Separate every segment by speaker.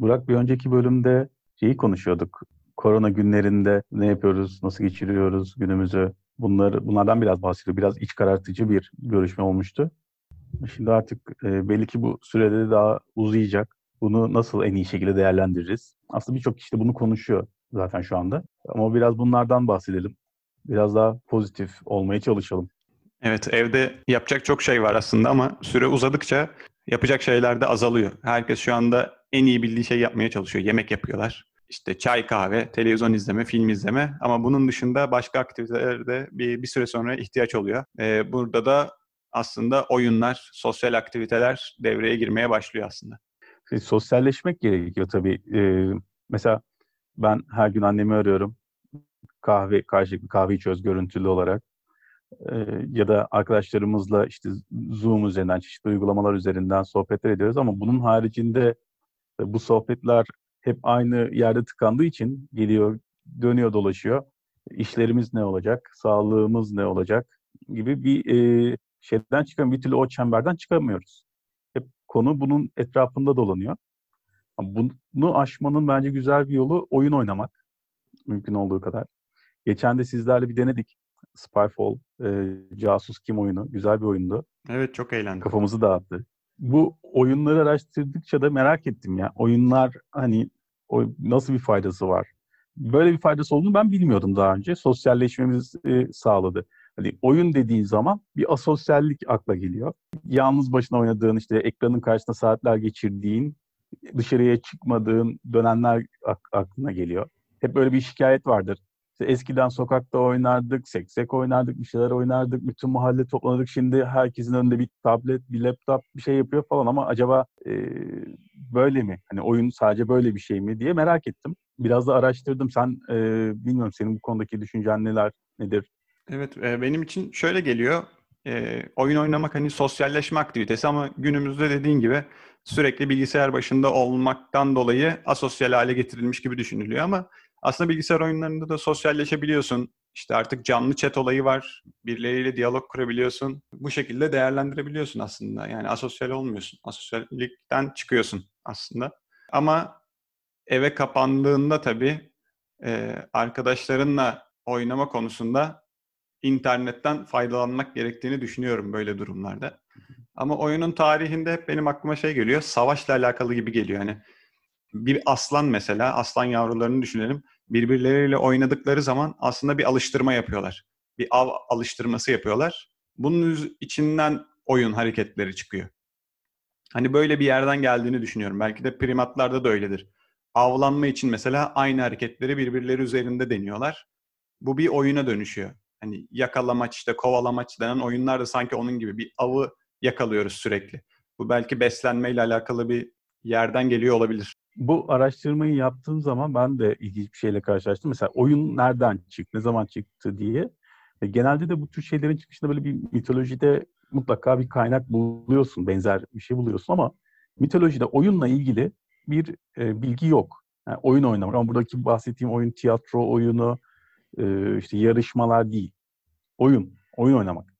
Speaker 1: Burak bir önceki bölümde şeyi konuşuyorduk. Korona günlerinde ne yapıyoruz, nasıl geçiriyoruz günümüzü? Bunları, bunlardan biraz bahsediyor. Biraz iç karartıcı bir görüşme olmuştu. Şimdi artık e, belli ki bu sürede daha uzayacak. Bunu nasıl en iyi şekilde değerlendiririz? Aslında birçok kişi de bunu konuşuyor zaten şu anda. Ama biraz bunlardan bahsedelim. Biraz daha pozitif olmaya çalışalım.
Speaker 2: Evet, evde yapacak çok şey var aslında ama süre uzadıkça yapacak şeyler de azalıyor. Herkes şu anda en iyi bildiği şey yapmaya çalışıyor. Yemek yapıyorlar. İşte çay, kahve, televizyon izleme, film izleme ama bunun dışında başka aktivitelerde bir, bir süre sonra ihtiyaç oluyor. Ee, burada da aslında oyunlar, sosyal aktiviteler devreye girmeye başlıyor aslında.
Speaker 1: Şey, sosyalleşmek gerekiyor tabii. Ee, mesela ben her gün annemi arıyorum. Kahve, karşılıklı kahve içiyoruz görüntülü olarak. Ee, ya da arkadaşlarımızla işte Zoom üzerinden, çeşitli uygulamalar üzerinden sohbetler ediyoruz ama bunun haricinde bu sohbetler hep aynı yerde tıkandığı için geliyor, dönüyor, dolaşıyor. İşlerimiz ne olacak, sağlığımız ne olacak gibi bir e, şeyden çıkan bir türlü o çemberden çıkamıyoruz. Hep konu bunun etrafında dolanıyor. Bunu aşmanın bence güzel bir yolu oyun oynamak. Mümkün olduğu kadar. Geçen de sizlerle bir denedik. Spyfall, e, Casus Kim oyunu. Güzel bir oyundu.
Speaker 2: Evet çok eğlendim.
Speaker 1: Kafamızı dağıttı. Bu oyunları araştırdıkça da merak ettim ya. Oyunlar hani o, nasıl bir faydası var? Böyle bir faydası olduğunu ben bilmiyordum daha önce. Sosyalleşmemizi e, sağladı. Hani oyun dediğin zaman bir asosyallik akla geliyor. Yalnız başına oynadığın işte ekranın karşısında saatler geçirdiğin, dışarıya çıkmadığın dönemler aklına geliyor. Hep böyle bir şikayet vardır. İşte eskiden sokakta oynardık, seksek oynardık, bir şeyler oynardık, bütün mahalle topladık. Şimdi herkesin önünde bir tablet, bir laptop bir şey yapıyor falan ama acaba e, böyle mi? Hani oyun sadece böyle bir şey mi diye merak ettim. Biraz da araştırdım. Sen e, bilmiyorum senin bu konudaki düşüncen neler, nedir?
Speaker 2: Evet, e, benim için şöyle geliyor. E, oyun oynamak hani sosyalleşme aktivitesi ama günümüzde dediğin gibi sürekli bilgisayar başında olmaktan dolayı asosyal hale getirilmiş gibi düşünülüyor ama aslında bilgisayar oyunlarında da sosyalleşebiliyorsun. İşte artık canlı chat olayı var. Birileriyle diyalog kurabiliyorsun. Bu şekilde değerlendirebiliyorsun aslında. Yani asosyal olmuyorsun. Asosyallikten çıkıyorsun aslında. Ama eve kapandığında tabii e, arkadaşlarınla oynama konusunda internetten faydalanmak gerektiğini düşünüyorum böyle durumlarda. Ama oyunun tarihinde hep benim aklıma şey geliyor. Savaşla alakalı gibi geliyor. Yani bir aslan mesela, aslan yavrularını düşünelim. Birbirleriyle oynadıkları zaman aslında bir alıştırma yapıyorlar. Bir av alıştırması yapıyorlar. Bunun içinden oyun hareketleri çıkıyor. Hani böyle bir yerden geldiğini düşünüyorum. Belki de primatlarda da öyledir. Avlanma için mesela aynı hareketleri birbirleri üzerinde deniyorlar. Bu bir oyuna dönüşüyor. Hani yakalamaç işte kovalamaç denen oyunlar da sanki onun gibi bir avı yakalıyoruz sürekli. Bu belki beslenmeyle alakalı bir yerden geliyor olabilir.
Speaker 1: Bu araştırmayı yaptığım zaman ben de ilginç bir şeyle karşılaştım. Mesela oyun nereden çıktı, ne zaman çıktı diye. E, genelde de bu tür şeylerin çıkışında böyle bir mitolojide mutlaka bir kaynak buluyorsun, benzer bir şey buluyorsun ama mitolojide oyunla ilgili bir e, bilgi yok. Yani oyun oynamak ama buradaki bahsettiğim oyun tiyatro oyunu, e, işte yarışmalar değil. Oyun, oyun oynamak.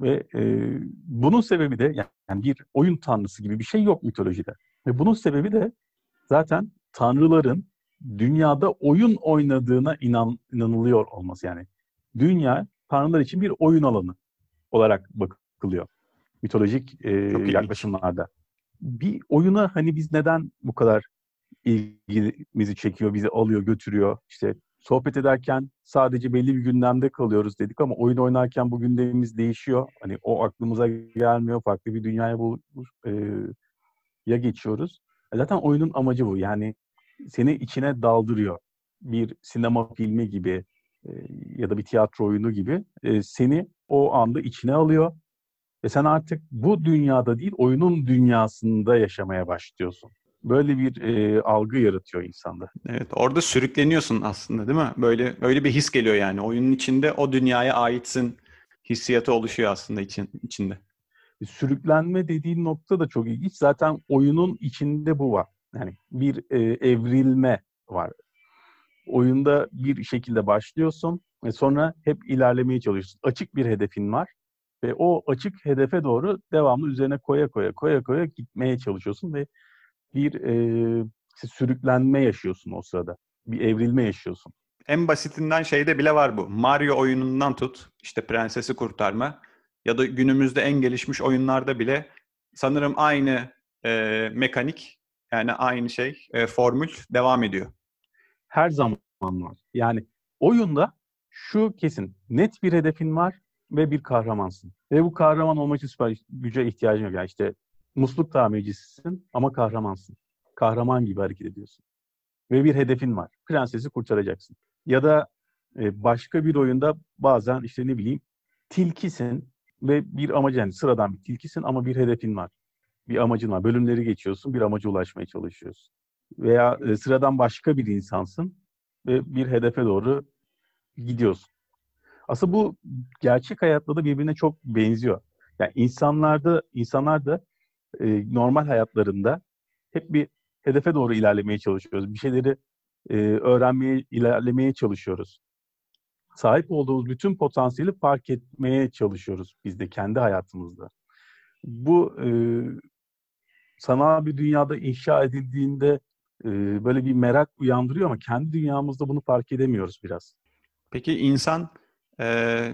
Speaker 1: Ve e, bunun sebebi de yani bir oyun tanrısı gibi bir şey yok mitolojide. Ve bunun sebebi de zaten tanrıların dünyada oyun oynadığına inan, inanılıyor olması. Yani dünya tanrılar için bir oyun alanı olarak bakılıyor mitolojik e, yaklaşımlarda. Bir oyuna hani biz neden bu kadar ilgimizi çekiyor, bizi alıyor, götürüyor? İşte sohbet ederken sadece belli bir gündemde kalıyoruz dedik ama oyun oynarken bu gündemimiz değişiyor. Hani o aklımıza gelmiyor. Farklı bir dünyaya bu, e, ya geçiyoruz. Zaten oyunun amacı bu. Yani seni içine daldırıyor. Bir sinema filmi gibi e, ya da bir tiyatro oyunu gibi e, seni o anda içine alıyor. Ve sen artık bu dünyada değil, oyunun dünyasında yaşamaya başlıyorsun böyle bir e, algı yaratıyor insanda.
Speaker 2: Evet, orada sürükleniyorsun aslında değil mi? Böyle böyle bir his geliyor yani. Oyunun içinde o dünyaya aitsin hissiyatı oluşuyor aslında için, içinde.
Speaker 1: Sürüklenme dediğin nokta da çok ilginç. Zaten oyunun içinde bu var. Yani bir e, evrilme var. Oyunda bir şekilde başlıyorsun ve sonra hep ilerlemeye çalışıyorsun. Açık bir hedefin var ve o açık hedefe doğru devamlı üzerine koya koya koya koya gitmeye çalışıyorsun ve bir e, sürüklenme yaşıyorsun o sırada. Bir evrilme yaşıyorsun.
Speaker 2: En basitinden şeyde bile var bu. Mario oyunundan tut, işte prensesi kurtarma ya da günümüzde en gelişmiş oyunlarda bile sanırım aynı e, mekanik yani aynı şey e, formül devam ediyor.
Speaker 1: Her zaman var. Yani oyunda şu kesin net bir hedefin var ve bir kahramansın. Ve bu kahraman olmak için süper güce ihtiyacın yok. Yani işte musluk tamircisisin ama kahramansın. Kahraman gibi hareket ediyorsun. Ve bir hedefin var. Prensesi kurtaracaksın. Ya da e, başka bir oyunda bazen işte ne bileyim tilkisin ve bir amacı yani sıradan bir tilkisin ama bir hedefin var. Bir amacın var. Bölümleri geçiyorsun, bir amaca ulaşmaya çalışıyorsun. Veya e, sıradan başka bir insansın ve bir hedefe doğru gidiyorsun. Aslında bu gerçek hayatta da birbirine çok benziyor. Yani insanlarda, insanlar da e, normal hayatlarında hep bir hedefe doğru ilerlemeye çalışıyoruz. Bir şeyleri e, öğrenmeye, ilerlemeye çalışıyoruz. Sahip olduğumuz bütün potansiyeli fark etmeye çalışıyoruz biz de kendi hayatımızda. Bu e, sanal bir dünyada inşa edildiğinde e, böyle bir merak uyandırıyor ama kendi dünyamızda bunu fark edemiyoruz biraz.
Speaker 2: Peki insan e,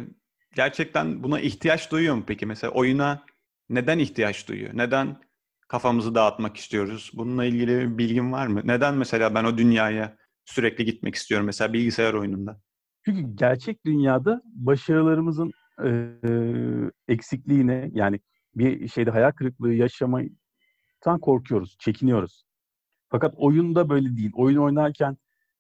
Speaker 2: gerçekten buna ihtiyaç duyuyor mu peki? Mesela oyuna neden ihtiyaç duyuyor? Neden kafamızı dağıtmak istiyoruz? Bununla ilgili bir bilgin var mı? Neden mesela ben o dünyaya sürekli gitmek istiyorum mesela bilgisayar oyununda?
Speaker 1: Çünkü gerçek dünyada başarılarımızın e, eksikliğine yani bir şeyde hayal kırıklığı yaşamaktan korkuyoruz, çekiniyoruz. Fakat oyunda böyle değil. Oyun oynarken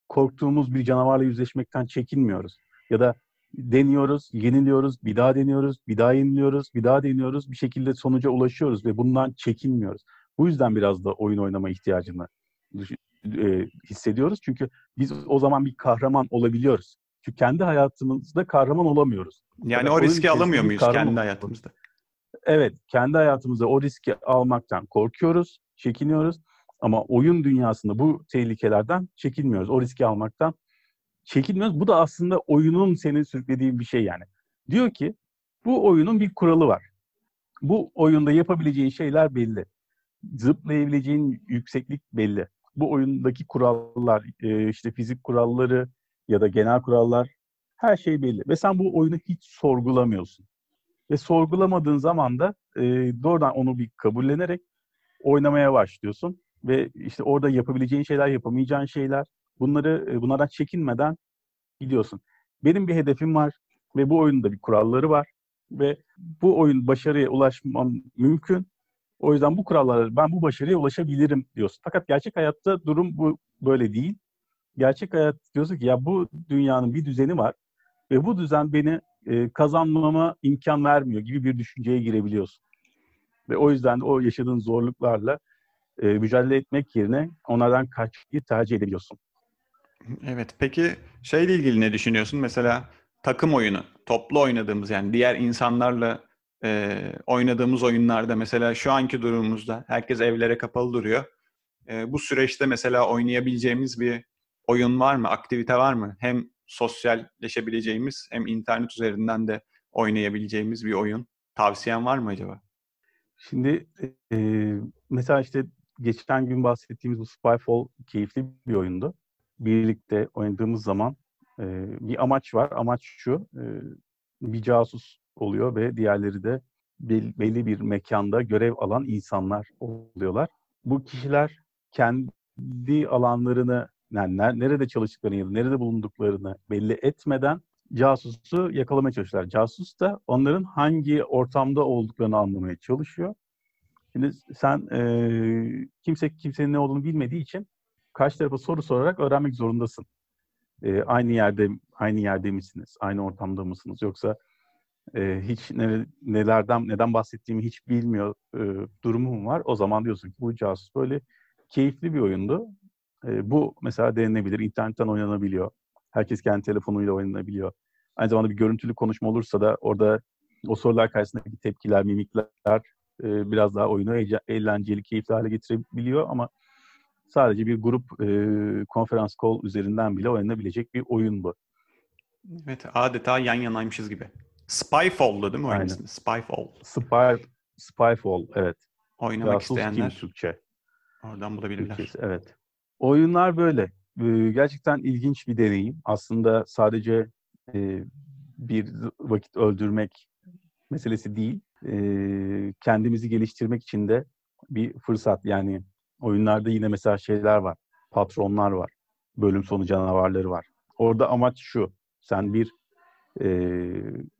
Speaker 1: korktuğumuz bir canavarla yüzleşmekten çekinmiyoruz. Ya da deniyoruz, yeniliyoruz, bir daha deniyoruz, bir daha yeniliyoruz, bir daha deniyoruz. Bir şekilde sonuca ulaşıyoruz ve bundan çekinmiyoruz. Bu yüzden biraz da oyun oynama ihtiyacını e, hissediyoruz. Çünkü biz o zaman bir kahraman olabiliyoruz. Çünkü kendi hayatımızda kahraman olamıyoruz.
Speaker 2: Yani o riski alamıyor muyuz kendi hayatımızda?
Speaker 1: Evet, kendi hayatımızda o riski almaktan korkuyoruz, çekiniyoruz. Ama oyun dünyasında bu tehlikelerden çekinmiyoruz. O riski almaktan çekinmiyoruz. Bu da aslında oyunun seni sürüklediği bir şey yani. Diyor ki bu oyunun bir kuralı var. Bu oyunda yapabileceğin şeyler belli. Zıplayabileceğin yükseklik belli. Bu oyundaki kurallar, e, işte fizik kuralları ya da genel kurallar her şey belli. Ve sen bu oyunu hiç sorgulamıyorsun. Ve sorgulamadığın zaman da e, doğrudan onu bir kabullenerek oynamaya başlıyorsun. Ve işte orada yapabileceğin şeyler, yapamayacağın şeyler, bunları e, bunlardan çekinmeden gidiyorsun. Benim bir hedefim var ve bu oyunda bir kuralları var ve bu oyun başarıya ulaşmam mümkün. O yüzden bu kurallara ben bu başarıya ulaşabilirim diyorsun. Fakat gerçek hayatta durum bu böyle değil. Gerçek hayat diyorsun ki ya bu dünyanın bir düzeni var ve bu düzen beni e, kazanmama imkan vermiyor gibi bir düşünceye girebiliyorsun. Ve o yüzden de o yaşadığın zorluklarla e, mücadele etmek yerine onlardan kaçmayı tercih edebiliyorsun.
Speaker 2: Evet. Peki şeyle ilgili ne düşünüyorsun? Mesela takım oyunu, toplu oynadığımız yani diğer insanlarla e, oynadığımız oyunlarda mesela şu anki durumumuzda herkes evlere kapalı duruyor. E, bu süreçte mesela oynayabileceğimiz bir oyun var mı? Aktivite var mı? Hem sosyalleşebileceğimiz hem internet üzerinden de oynayabileceğimiz bir oyun. Tavsiyen var mı acaba?
Speaker 1: Şimdi e, mesela işte geçen gün bahsettiğimiz bu Spyfall keyifli bir oyundu birlikte oynadığımız zaman e, bir amaç var. Amaç şu, e, bir casus oluyor ve diğerleri de belli bir mekanda görev alan insanlar oluyorlar. Bu kişiler kendi alanlarını, yani nerede çalıştıklarını ya da nerede bulunduklarını belli etmeden casusu yakalamaya çalışıyorlar. Casus da onların hangi ortamda olduklarını anlamaya çalışıyor. Şimdi sen e, kimse kimsenin ne olduğunu bilmediği için karşı tarafa soru sorarak öğrenmek zorundasın. E, aynı yerde aynı yerde misiniz? Aynı ortamda mısınız? Yoksa e, hiç ne, nelerden neden bahsettiğimi hiç bilmiyor e, durumum var. O zaman diyorsun ki bu casus böyle keyifli bir oyundu. E, bu mesela denenebilir. İnternetten oynanabiliyor. Herkes kendi telefonuyla oynanabiliyor. Aynı zamanda bir görüntülü konuşma olursa da orada o sorular karşısındaki tepkiler, mimikler e, biraz daha oyunu eğlenceli, keyifli hale getirebiliyor ama sadece bir grup e, konferans call üzerinden bile oynanabilecek bir oyun bu.
Speaker 2: Evet, adeta yan yanaymışız gibi. Spyfall'du değil mi oyun ismi? Spyfall.
Speaker 1: Spy, Spyfall, evet.
Speaker 2: Oynamak Casus isteyenler
Speaker 1: Türkçe.
Speaker 2: Oradan bulabilirler.
Speaker 1: Türkçesi, evet. Oyunlar böyle. Gerçekten ilginç bir deneyim. Aslında sadece bir vakit öldürmek meselesi değil. Kendimizi geliştirmek için de bir fırsat. Yani oyunlarda yine mesela şeyler var. Patronlar var. Bölüm sonu canavarları var. Orada amaç şu. Sen bir, e,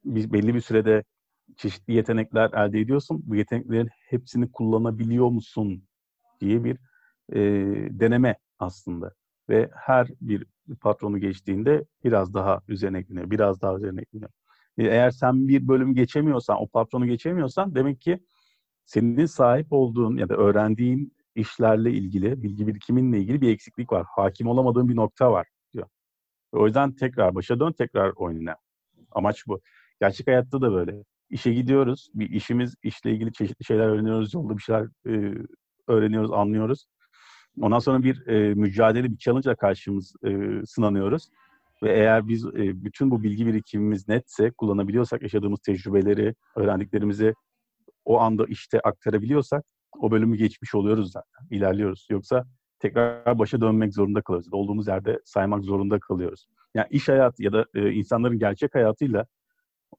Speaker 1: belli bir sürede çeşitli yetenekler elde ediyorsun. Bu yeteneklerin hepsini kullanabiliyor musun diye bir e, deneme aslında. Ve her bir patronu geçtiğinde biraz daha üzerine ekleniyor, biraz daha üzerine ekleniyor. E, eğer sen bir bölüm geçemiyorsan, o patronu geçemiyorsan demek ki senin sahip olduğun ya da öğrendiğin işlerle ilgili, bilgi birikiminle ilgili bir eksiklik var. Hakim olamadığın bir nokta var diyor. O yüzden tekrar başa dön, tekrar oyna. Amaç bu. Gerçek hayatta da böyle. İşe gidiyoruz, bir işimiz, işle ilgili çeşitli şeyler öğreniyoruz, yolda bir şeyler e, öğreniyoruz, anlıyoruz. Ondan sonra bir e, mücadele, bir challenge karşımız e, sınanıyoruz. Ve eğer biz e, bütün bu bilgi birikimimiz netse, kullanabiliyorsak, yaşadığımız tecrübeleri, öğrendiklerimizi o anda işte aktarabiliyorsak, o bölümü geçmiş oluyoruz zaten, ilerliyoruz. Yoksa tekrar başa dönmek zorunda kalıyoruz. Olduğumuz yerde saymak zorunda kalıyoruz. Yani iş hayatı ya da e, insanların gerçek hayatıyla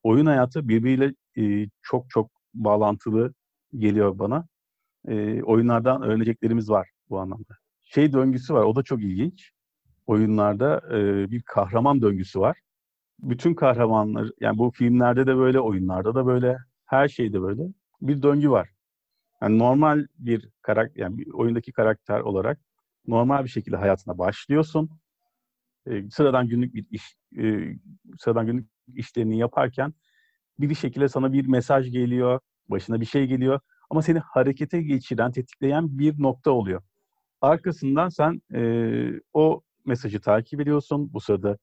Speaker 1: oyun hayatı birbiriyle e, çok çok bağlantılı geliyor bana. E, oyunlardan öğreneceklerimiz var bu anlamda. Şey döngüsü var, o da çok ilginç. Oyunlarda e, bir kahraman döngüsü var. Bütün kahramanlar, yani bu filmlerde de böyle, oyunlarda da böyle, her şeyde böyle bir döngü var. Yani normal bir karakter, yani bir oyundaki karakter olarak normal bir şekilde hayatına başlıyorsun. E, sıradan günlük bir iş, e, sıradan günlük işlerini yaparken bir şekilde sana bir mesaj geliyor, başına bir şey geliyor ama seni harekete geçiren, tetikleyen bir nokta oluyor. Arkasından sen e, o mesajı takip ediyorsun. Bu sırada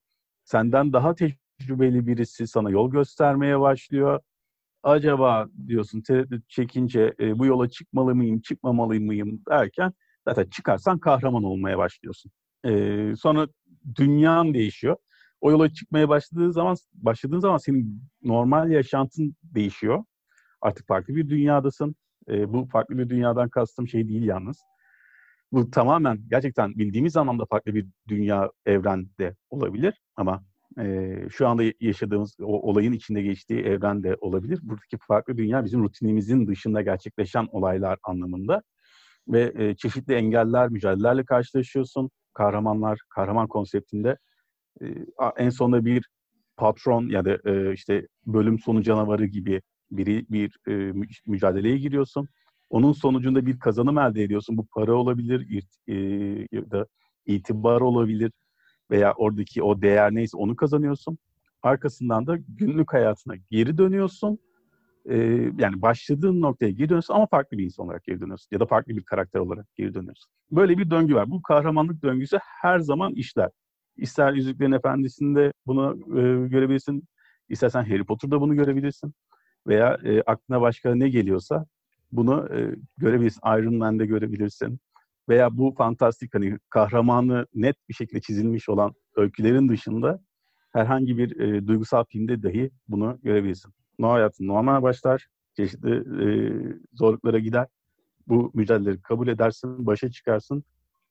Speaker 1: senden daha tecrübeli birisi sana yol göstermeye başlıyor. Acaba diyorsun tereddüt çekince e, bu yola çıkmalı mıyım, çıkmamalı mıyım derken zaten çıkarsan kahraman olmaya başlıyorsun. E, sonra dünyan değişiyor. O yola çıkmaya başladığı zaman başladığın zaman senin normal yaşantın değişiyor. Artık farklı bir dünyadasın. E, bu farklı bir dünyadan kastım şey değil yalnız bu tamamen gerçekten bildiğimiz anlamda farklı bir dünya evrende olabilir ama e, şu anda yaşadığımız o olayın içinde geçtiği evren de olabilir. Buradaki farklı dünya bizim rutinimizin dışında gerçekleşen olaylar anlamında ve e, çeşitli engeller, mücadelelerle karşılaşıyorsun. Kahramanlar, kahraman konseptinde e, en sonunda bir patron ya da e, işte bölüm sonu canavarı gibi biri bir e, mücadeleye giriyorsun onun sonucunda bir kazanım elde ediyorsun. Bu para olabilir, e, ya da itibar olabilir veya oradaki o değer neyse onu kazanıyorsun. Arkasından da günlük hayatına geri dönüyorsun. E, yani başladığın noktaya geri dönüyorsun ama farklı bir insan olarak geri dönüyorsun. Ya da farklı bir karakter olarak geri dönüyorsun. Böyle bir döngü var. Bu kahramanlık döngüsü her zaman işler. İster Yüzüklerin Efendisi'nde bunu e, görebilirsin. İstersen Harry Potter'da bunu görebilirsin. Veya e, aklına başka ne geliyorsa bunu e, görebilirsin. Iron Man'de görebilirsin. Veya bu fantastik hani kahramanı net bir şekilde çizilmiş olan öykülerin dışında herhangi bir e, duygusal filmde dahi bunu görebilirsin. No hayatın normal başlar, çeşitli e, zorluklara gider. Bu mücadeleleri kabul edersin, başa çıkarsın.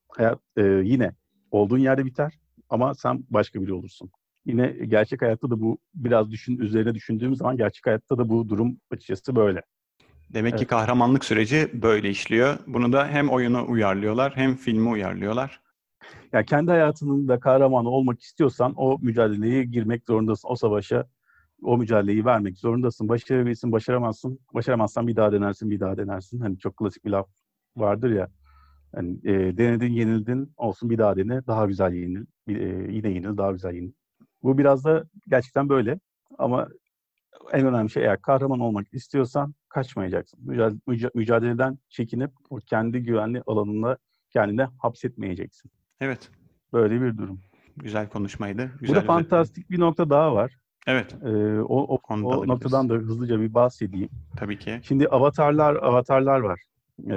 Speaker 1: Hayat e, yine olduğun yerde biter ama sen başka biri olursun. Yine gerçek hayatta da bu biraz düşün üzerine düşündüğümüz zaman gerçek hayatta da bu durum açıkçası böyle.
Speaker 2: Demek evet. ki kahramanlık süreci böyle işliyor. Bunu da hem oyuna uyarlıyorlar hem filme uyarlıyorlar.
Speaker 1: Ya kendi hayatının da kahramanı olmak istiyorsan o mücadeleye girmek zorundasın. O savaşa o mücadeleyi vermek zorundasın. Başarabilirsin, başaramazsın. Başaramazsan bir daha denersin, bir daha denersin. Hani çok klasik bir laf vardır ya. Yani, e, denedin, yenildin, olsun bir daha dene, daha güzel yenil. E, yine yenil, daha güzel yenil. Bu biraz da gerçekten böyle. Ama en önemli şey eğer kahraman olmak istiyorsan kaçmayacaksın. Mücadeleden çekinip o kendi güvenli alanında kendine hapsetmeyeceksin.
Speaker 2: Evet.
Speaker 1: Böyle bir durum.
Speaker 2: Güzel konuşmaydı. Güzel
Speaker 1: Burada fantastik bir nokta daha var.
Speaker 2: Evet.
Speaker 1: Ee, o o, o noktadan da hızlıca bir bahsedeyim.
Speaker 2: Tabii ki.
Speaker 1: Şimdi avatarlar avatarlar var. Ee,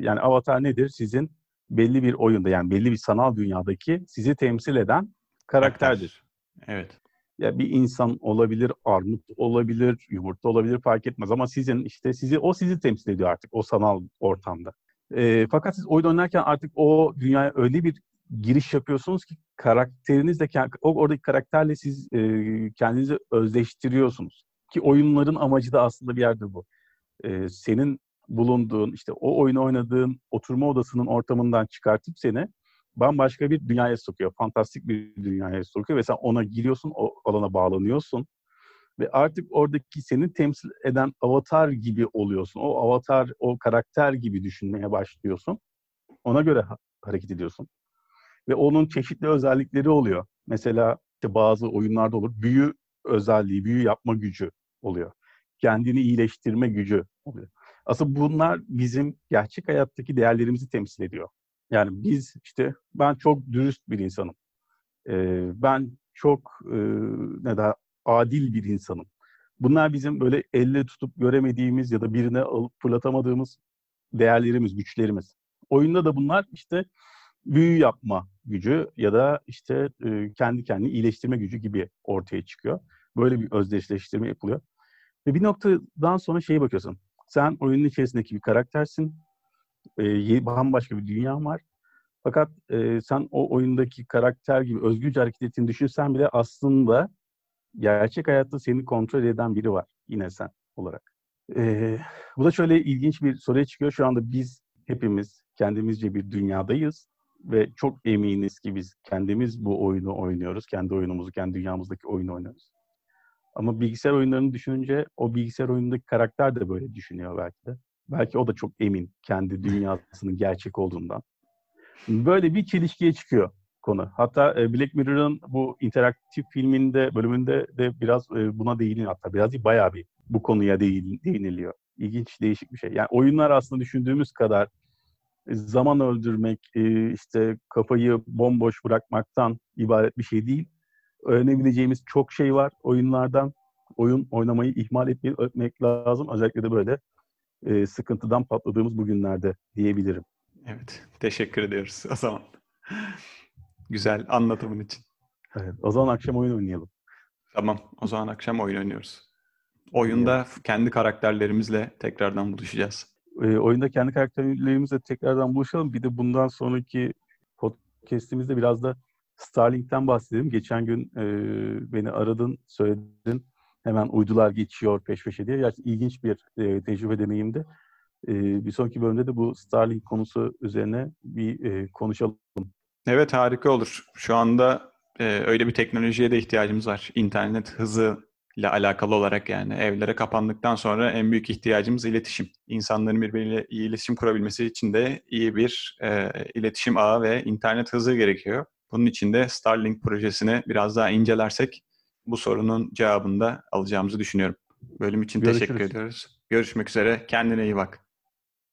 Speaker 1: yani avatar nedir? Sizin belli bir oyunda yani belli bir sanal dünyadaki sizi temsil eden karakterdir.
Speaker 2: Evet
Speaker 1: ya bir insan olabilir, armut olabilir, yumurta olabilir fark etmez ama sizin işte sizi o sizi temsil ediyor artık o sanal ortamda. E, fakat siz oyun oynarken artık o dünyaya öyle bir giriş yapıyorsunuz ki karakterinizle o oradaki karakterle siz e, kendinizi özleştiriyorsunuz. Ki oyunların amacı da aslında bir yerde bu. E, senin bulunduğun işte o oyunu oynadığın oturma odasının ortamından çıkartıp seni bambaşka bir dünyaya sokuyor. Fantastik bir dünyaya sokuyor ve sen ona giriyorsun, o alana bağlanıyorsun. Ve artık oradaki seni temsil eden avatar gibi oluyorsun. O avatar, o karakter gibi düşünmeye başlıyorsun. Ona göre ha- hareket ediyorsun. Ve onun çeşitli özellikleri oluyor. Mesela işte bazı oyunlarda olur. Büyü özelliği, büyü yapma gücü oluyor. Kendini iyileştirme gücü oluyor. Aslında bunlar bizim gerçek hayattaki değerlerimizi temsil ediyor. Yani biz işte ben çok dürüst bir insanım. Ee, ben çok e, ne daha adil bir insanım. Bunlar bizim böyle elle tutup göremediğimiz ya da birine alıp fırlatamadığımız değerlerimiz, güçlerimiz. Oyunda da bunlar işte büyü yapma gücü ya da işte e, kendi kendini iyileştirme gücü gibi ortaya çıkıyor. Böyle bir özdeşleştirme yapılıyor. Ve bir noktadan sonra şeye bakıyorsun. Sen oyunun içerisindeki bir karaktersin. E, bambaşka bir dünya var. Fakat e, sen o oyundaki karakter gibi özgürce hareket ettiğini düşünsen bile aslında gerçek hayatta seni kontrol eden biri var. Yine sen olarak. E, bu da şöyle ilginç bir soruya çıkıyor. Şu anda biz hepimiz kendimizce bir dünyadayız ve çok eminiz ki biz kendimiz bu oyunu oynuyoruz. Kendi oyunumuzu, kendi dünyamızdaki oyunu oynuyoruz. Ama bilgisayar oyunlarını düşününce o bilgisayar oyunundaki karakter de böyle düşünüyor belki de. Belki o da çok emin kendi dünyasının gerçek olduğundan. Böyle bir çelişkiye çıkıyor konu. Hatta e, Black Mirror'ın bu interaktif filminde, bölümünde de biraz e, buna değiniyor. Hatta biraz değil, bayağı bir bu konuya değiniliyor. İlginç, değişik bir şey. Yani oyunlar aslında düşündüğümüz kadar zaman öldürmek, e, işte kafayı bomboş bırakmaktan ibaret bir şey değil. Öğrenebileceğimiz çok şey var oyunlardan. Oyun oynamayı ihmal etmek lazım. Özellikle de böyle sıkıntıdan patladığımız bugünlerde diyebilirim.
Speaker 2: Evet, teşekkür ediyoruz o zaman. Güzel anlatımın için.
Speaker 1: Evet, o zaman akşam oyun oynayalım.
Speaker 2: Tamam, o zaman akşam oyun oynuyoruz. Oyunda evet. kendi karakterlerimizle tekrardan buluşacağız.
Speaker 1: E, oyunda kendi karakterlerimizle tekrardan buluşalım. Bir de bundan sonraki podcastimizde biraz da Starlink'ten bahsedelim. Geçen gün e, beni aradın, söyledin. Hemen uydular geçiyor peş peşe diye. Gerçekten ilginç bir e, tecrübe deneyimdi. E, bir sonraki bölümde de bu Starlink konusu üzerine bir e, konuşalım.
Speaker 2: Evet harika olur. Şu anda e, öyle bir teknolojiye de ihtiyacımız var. İnternet hızı ile alakalı olarak yani evlere kapandıktan sonra en büyük ihtiyacımız iletişim. İnsanların birbiriyle iyi iletişim kurabilmesi için de iyi bir e, iletişim ağı ve internet hızı gerekiyor. Bunun için de Starlink projesini biraz daha incelersek bu sorunun cevabını da alacağımızı düşünüyorum. Bölüm için Görüşürüz. teşekkür ediyoruz. Görüşmek üzere. Kendine iyi bak.